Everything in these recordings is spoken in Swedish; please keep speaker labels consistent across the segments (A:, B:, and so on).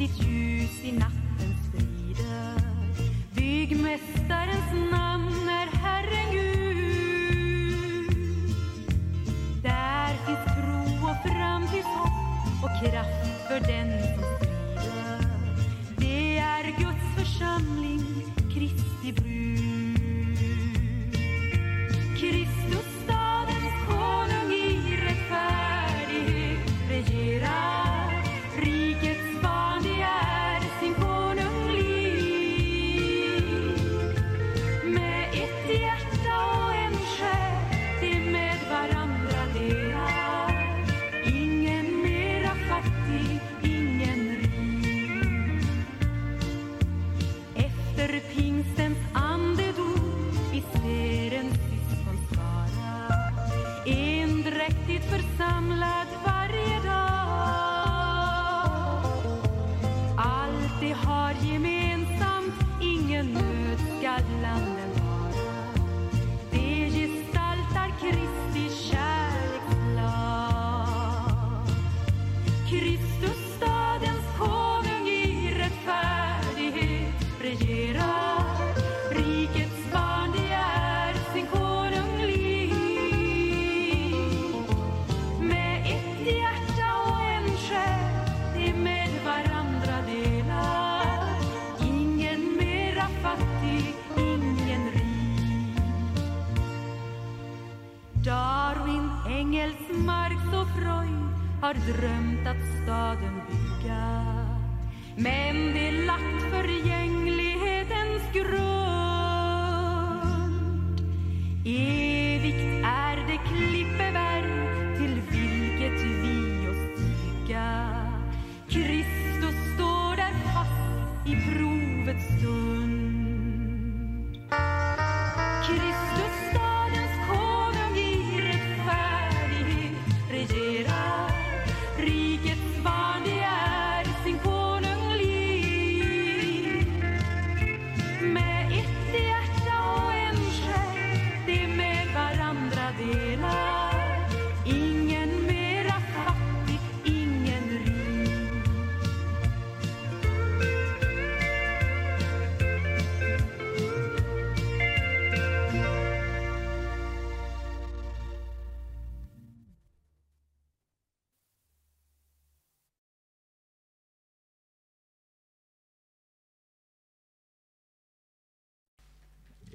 A: ditt ljus i nattens strider. Byggmästarens namn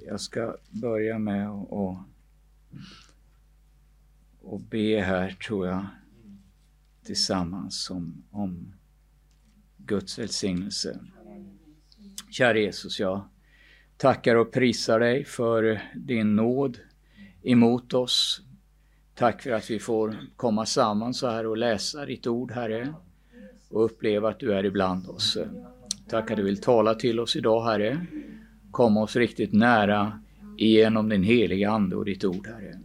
B: Jag ska börja med att och, och be här, tror jag, tillsammans om, om Guds välsignelse. Kära Jesus, jag tackar och prisar dig för din nåd emot oss. Tack för att vi får komma samman så här och läsa ditt ord, Herre, och uppleva att du är ibland oss. Tack att du vill tala till oss idag, Herre komma oss riktigt nära genom din heliga Ande och ditt ord, Herre.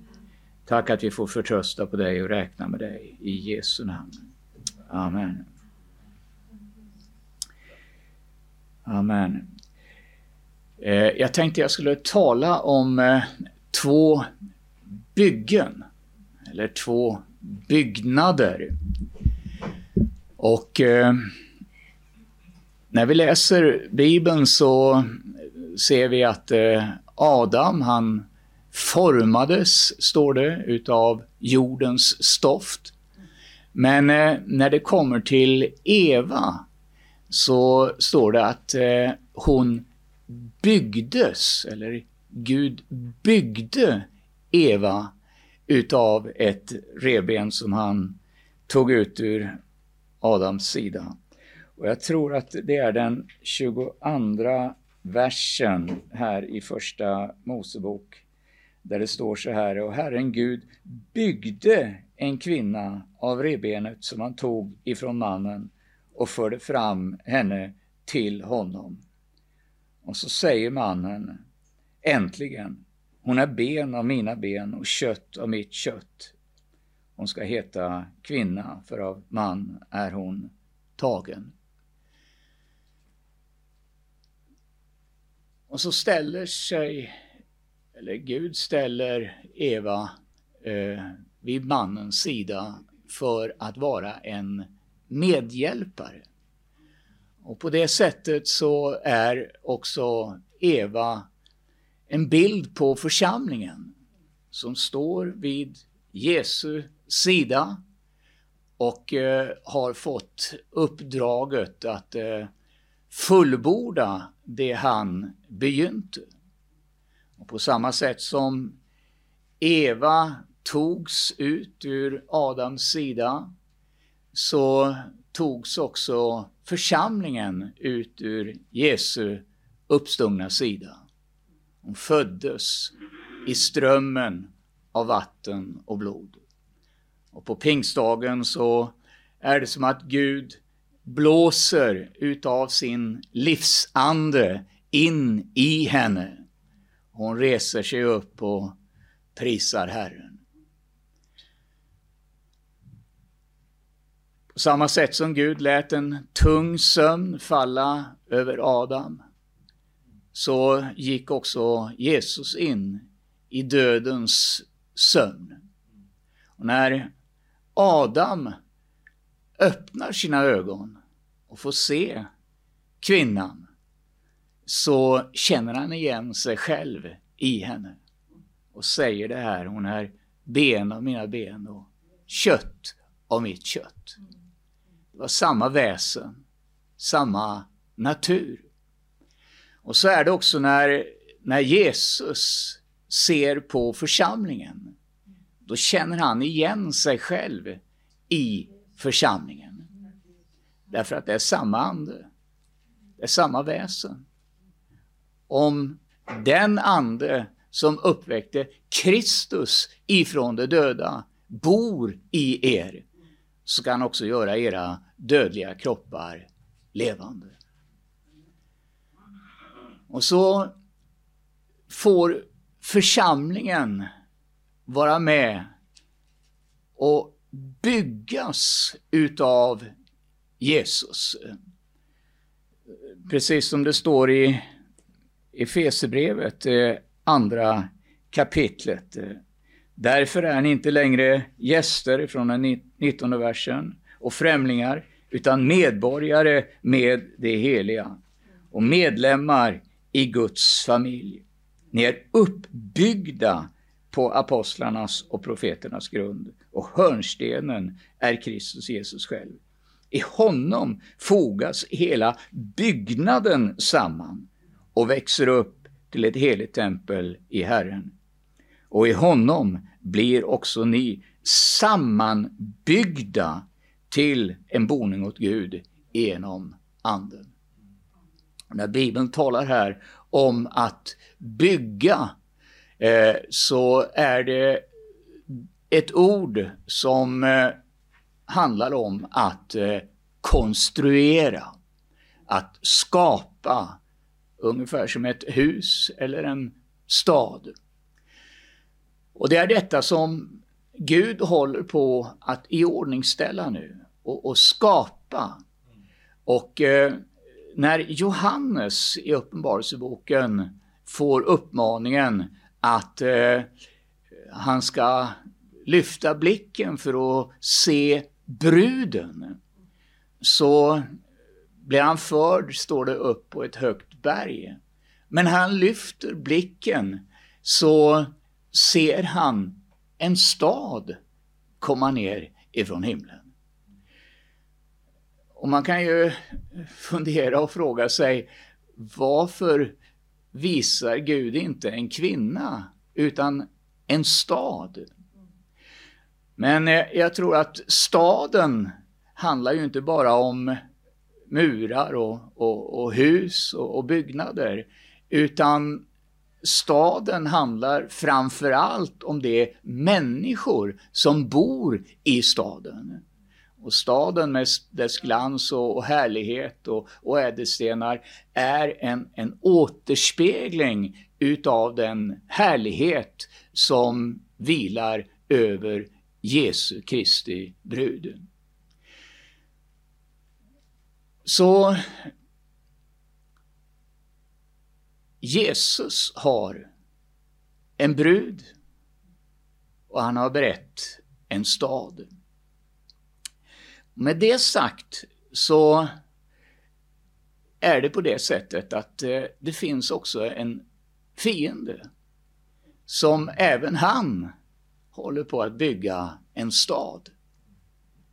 B: Tack att vi får förtrösta på dig och räkna med dig. I Jesu namn. Amen. Amen. Eh, jag tänkte jag skulle tala om eh, två byggen, eller två byggnader. Och eh, när vi läser Bibeln så ser vi att eh, Adam, han formades, står det, utav jordens stoft. Men eh, när det kommer till Eva så står det att eh, hon byggdes, eller Gud byggde Eva utav ett revben som han tog ut ur Adams sida. Och jag tror att det är den 22 versen här i första Mosebok där det står så här, och Herren Gud byggde en kvinna av revbenet som han tog ifrån mannen och förde fram henne till honom. Och så säger mannen, äntligen, hon är ben av mina ben och kött av mitt kött. Hon ska heta kvinna, för av man är hon tagen. Och så ställer sig, eller Gud ställer Eva eh, vid mannens sida för att vara en medhjälpare. Och på det sättet så är också Eva en bild på församlingen som står vid Jesu sida och eh, har fått uppdraget att eh, fullborda det han begynte. Och på samma sätt som Eva togs ut ur Adams sida så togs också församlingen ut ur Jesu uppstungna sida. Hon föddes i strömmen av vatten och blod. Och på pingstdagen så är det som att Gud blåser utav sin livsande in i henne. Hon reser sig upp och prisar Herren. På samma sätt som Gud lät en tung sömn falla över Adam, så gick också Jesus in i dödens sömn. Och när Adam öppnar sina ögon och får se kvinnan så känner han igen sig själv i henne och säger det här, hon är ben av mina ben och kött av mitt kött. Det var samma väsen, samma natur. Och så är det också när, när Jesus ser på församlingen. Då känner han igen sig själv i församlingen. Därför att det är samma ande. Det är samma väsen. Om den ande som uppväckte Kristus ifrån de döda bor i er, så kan han också göra era dödliga kroppar levande. Och så får församlingen vara med och byggas utav Jesus. Precis som det står i Efesebrevet, eh, andra kapitlet. Därför är ni inte längre gäster från den 19 versen och främlingar, utan medborgare med det heliga och medlemmar i Guds familj. Ni är uppbyggda på apostlarnas och profeternas grund och hörnstenen är Kristus Jesus själv. I honom fogas hela byggnaden samman och växer upp till ett heligt tempel i Herren. Och i honom blir också ni sammanbyggda till en boning åt Gud genom Anden. När Bibeln talar här om att bygga eh, så är det ett ord som eh, handlar om att eh, konstruera, att skapa, ungefär som ett hus eller en stad. Och det är detta som Gud håller på att iordningställa nu och, och skapa. Och eh, när Johannes i Uppenbarelseboken får uppmaningen att eh, han ska lyfta blicken för att se bruden, så blir han förd, står det, upp på ett högt berg. Men han lyfter blicken så ser han en stad komma ner ifrån himlen. Och man kan ju fundera och fråga sig varför visar Gud inte en kvinna utan en stad? Men eh, jag tror att staden handlar ju inte bara om murar och, och, och hus och, och, byggnader, utan staden handlar framför allt om de människor som bor i staden. Och staden med dess glans och, härlighet och, och ädelstenar är en, en återspegling utav den härlighet som vilar över Jesu Kristi brud. Så Jesus har en brud och han har berett en stad. Med det sagt så är det på det sättet att eh, det finns också en fiende som även han håller på att bygga en stad.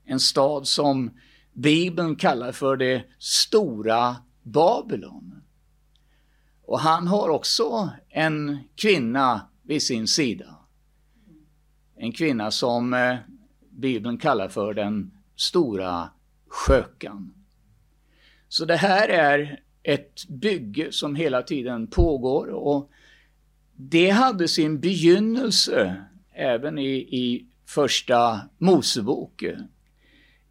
B: En stad som Bibeln kallar för det stora Babylon. Och han har också en kvinna vid sin sida. En kvinna som eh, Bibeln kallar för den stora skökan. Så det här är ett bygge som hela tiden pågår och det hade sin begynnelse även i, i första Mosebok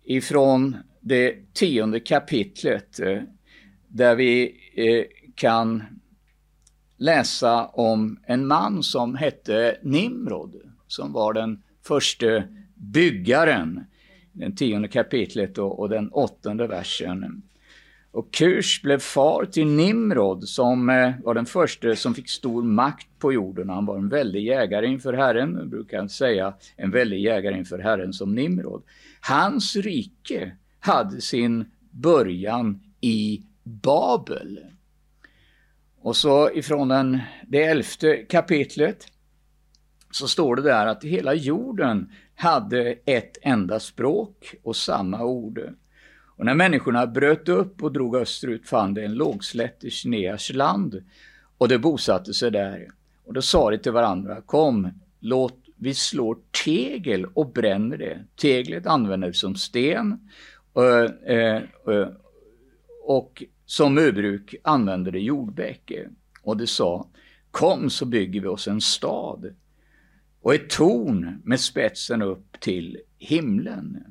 B: ifrån det tionde kapitlet där vi eh, kan läsa om en man som hette Nimrod som var den första byggaren den tionde kapitlet och, och den åttonde versen. Och Kush blev far till Nimrod som eh, var den första som fick stor makt på jorden. Han var en väldig jägare inför Herren, jag brukar säga en väldig jägare inför Herren som Nimrod. Hans rike hade sin början i Babel. Och så ifrån den, det elfte kapitlet så står det där att hela jorden hade ett enda språk och samma ord. Och när människorna bröt upp och drog österut fann de en lågslätt i Kineas land och de bosatte sig där. Och då sa de till varandra, kom, låt vi slår tegel och bränner det. Teglet använder vi som sten och, eh, och som murbruk använder det jordbäcke. Och de sa, kom så bygger vi oss en stad och ett torn med spetsen upp till himlen.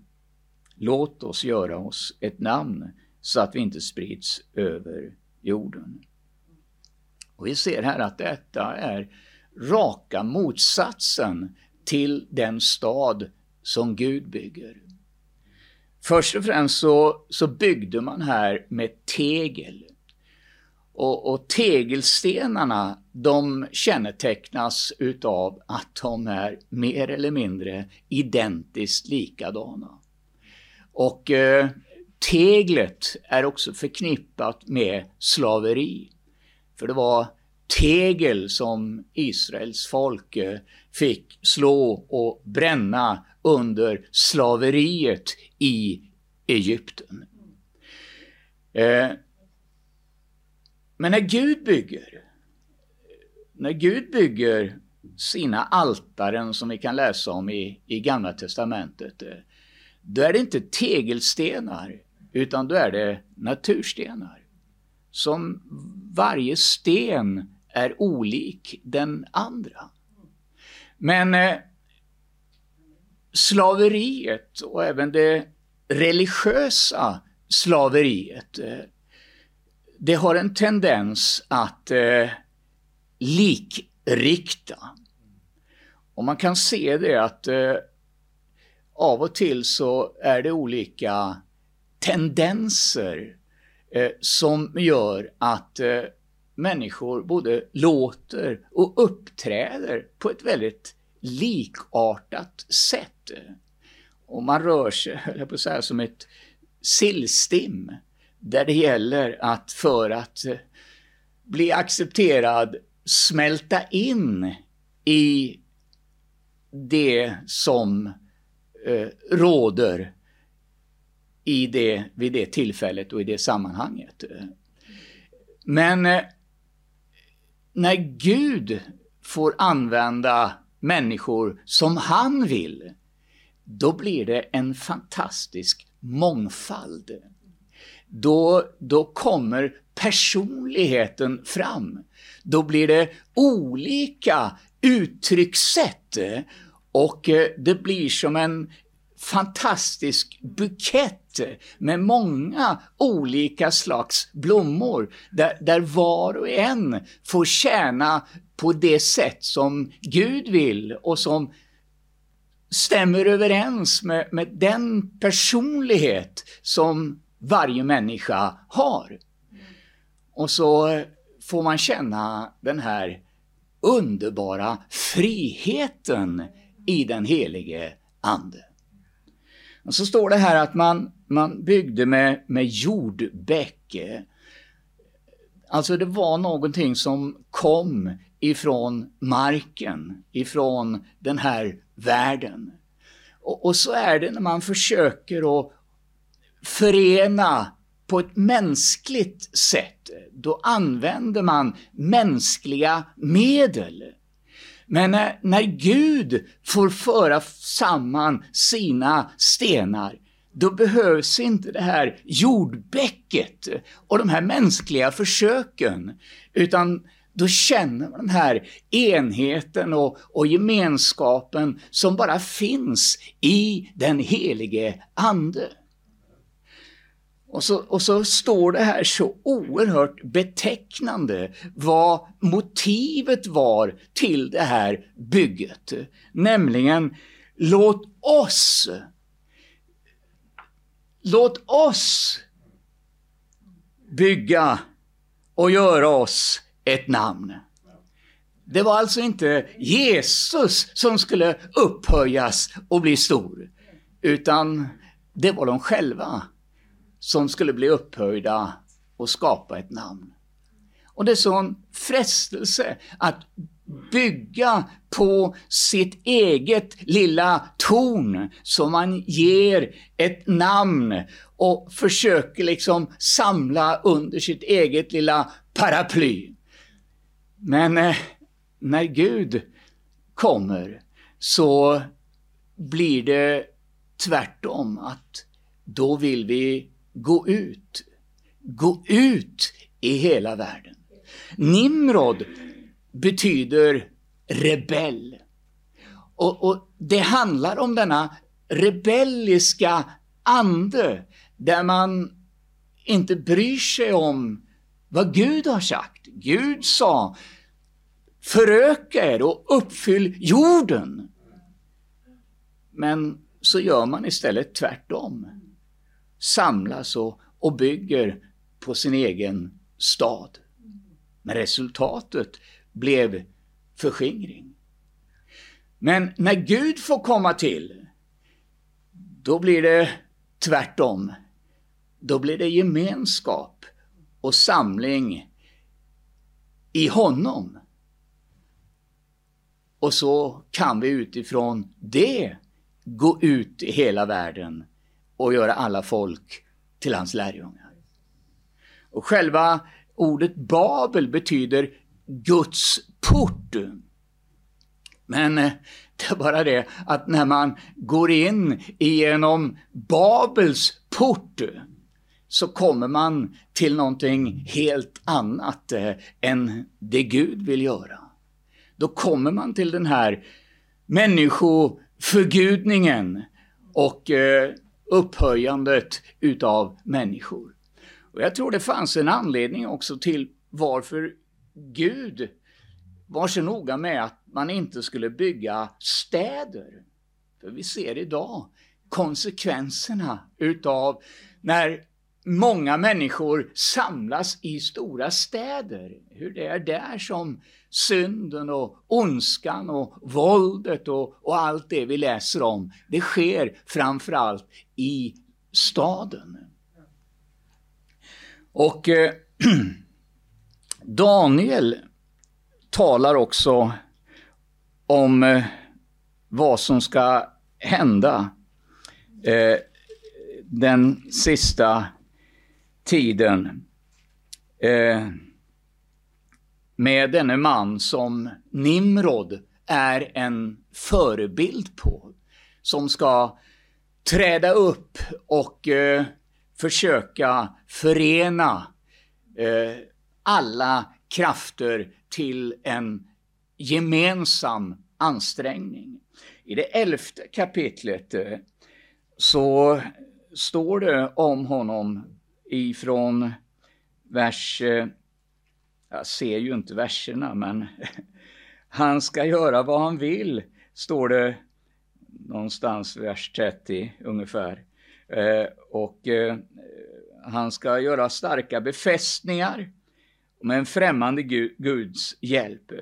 B: Låt oss göra oss ett namn så att vi inte sprids över jorden. Och vi ser här att detta är raka motsatsen till den stad som Gud bygger. Först och främst så, så byggde man här med tegel. Och, och tegelstenarna de kännetecknas utav att de är mer eller mindre identiskt likadana. Och eh, teglet är också förknippat med slaveri. För det var tegel som Israels folk eh, fick slå och bränna under slaveriet i Egypten. Eh, men när Gud bygger, när Gud bygger sina altaren som vi kan läsa om i, i Gamla Testamentet, då är det inte tegelstenar, utan då är det naturstenar. Som varje sten är olik den andra. Men eh, slaveriet och även det religiösa slaveriet, eh, det har en tendens att eh, likrikta. Och man kan se det att eh, av och till så är det olika tendenser eh, som gör att eh, människor både låter och uppträder på ett väldigt likartat sätt. Och man rör sig, jag på att säga, som ett sillstim där det gäller att för att eh, bli accepterad smälta in i det som eh, råder i det, vid det tillfället och i det sammanhanget. Men eh, när Gud får använda människor som han vill, då blir det en fantastisk mångfald. Då, då kommer personligheten fram. Då blir det olika uttryckssätt och eh, det blir som en fantastisk bukett med många olika slags blommor där, där var och en får tjäna på det sätt som Gud vill och som stämmer överens med, med den personlighet som varje människa har. Och så får man känna den här underbara friheten i den helige Ande. Och så står det här att man, man byggde med, med jordbäcke. Alltså det var någonting som kom ifrån marken, ifrån den här världen. Och, och så är det när man försöker att förena på ett mänskligt sätt. Då använder man mänskliga medel. Men när, när Gud får föra samman sina stenar, då behövs inte det här jordbäcket och de här mänskliga försöken, utan då känner man den här enheten och, och gemenskapen som bara finns i den helige Ande. Och så, och så står det här så oerhört betecknande vad motivet var till det här bygget. Nämligen, låt oss, låt oss bygga och göra oss ett namn. Det var alltså inte Jesus som skulle upphöjas och bli stor, utan det var de själva som skulle bli upphöjda och skapa ett namn. Och det är sån frestelse att bygga på sitt eget lilla torn som man ger ett namn och försöker liksom samla under sitt eget lilla paraply. Men eh, när Gud kommer så blir det tvärtom att då vill vi gå ut. Gå ut i hela världen. Nimrod betyder rebell. Och, och, Det handlar om denna rebelliska ande där man inte bryr sig om vad Gud har sagt. Gud sa föröka er och uppfyll jorden. Men så gör man istället tvärtom. Samlas och, och bygger på sin egen stad. Men resultatet blev förskingring. Men när Gud får komma till, då blir det tvärtom. Då blir det gemenskap och samling i honom. Och så kan vi utifrån det gå ut i hela världen och göra alla folk till hans lärjungar. Och själva ordet Babel betyder Guds port. Men eh, det är bara det att när man går in genom Babels port så kommer man till någonting helt annat eh, än det Gud vill göra. Då kommer man till den här människoförgudningen och eh, upphöjandet utav människor. Och Jag tror det fanns en anledning också till varför Gud var så noga med att man inte skulle bygga städer. För vi ser idag konsekvenserna utav när många människor samlas i stora städer. Hur det är där som synden och ondskan och våldet och, och allt det vi läser om, det sker framförallt i staden. Och eh, Daniel talar också om eh, vad som ska hända eh, den sista tiden eh, med denne man som Nimrod är en förebild på. Som ska träda upp och eh, försöka förena eh, alla krafter till en gemensam ansträngning. I det elfte kapitlet eh, så står det om honom ifrån vers, eh, jag ser ju inte verserna men han ska göra vad han vill, står det någonstans vers 30 ungefär. Eh, och eh, han ska göra starka befästningar med en främmande Guds hjälp.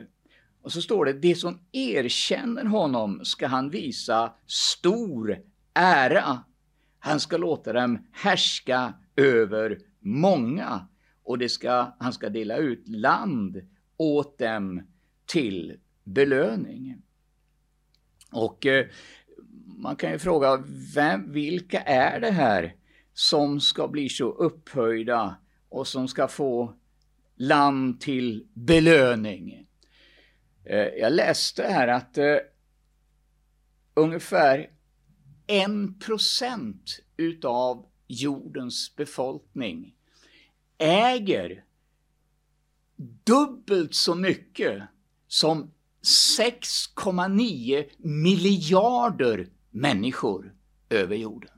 B: Och så står det, det som erkänner honom ska han visa stor ära. Han ska låta dem härska över många och det ska, han ska dela ut land åt dem till belöning. Och eh, man kan ju fråga, vem, vilka är det här som ska bli så upphöjda och som ska få land till belöning? Eh, jag läste här att eh, ungefär en procent utav jordens befolkning äger dubbelt så mycket som 6,9 miljarder människor över jorden.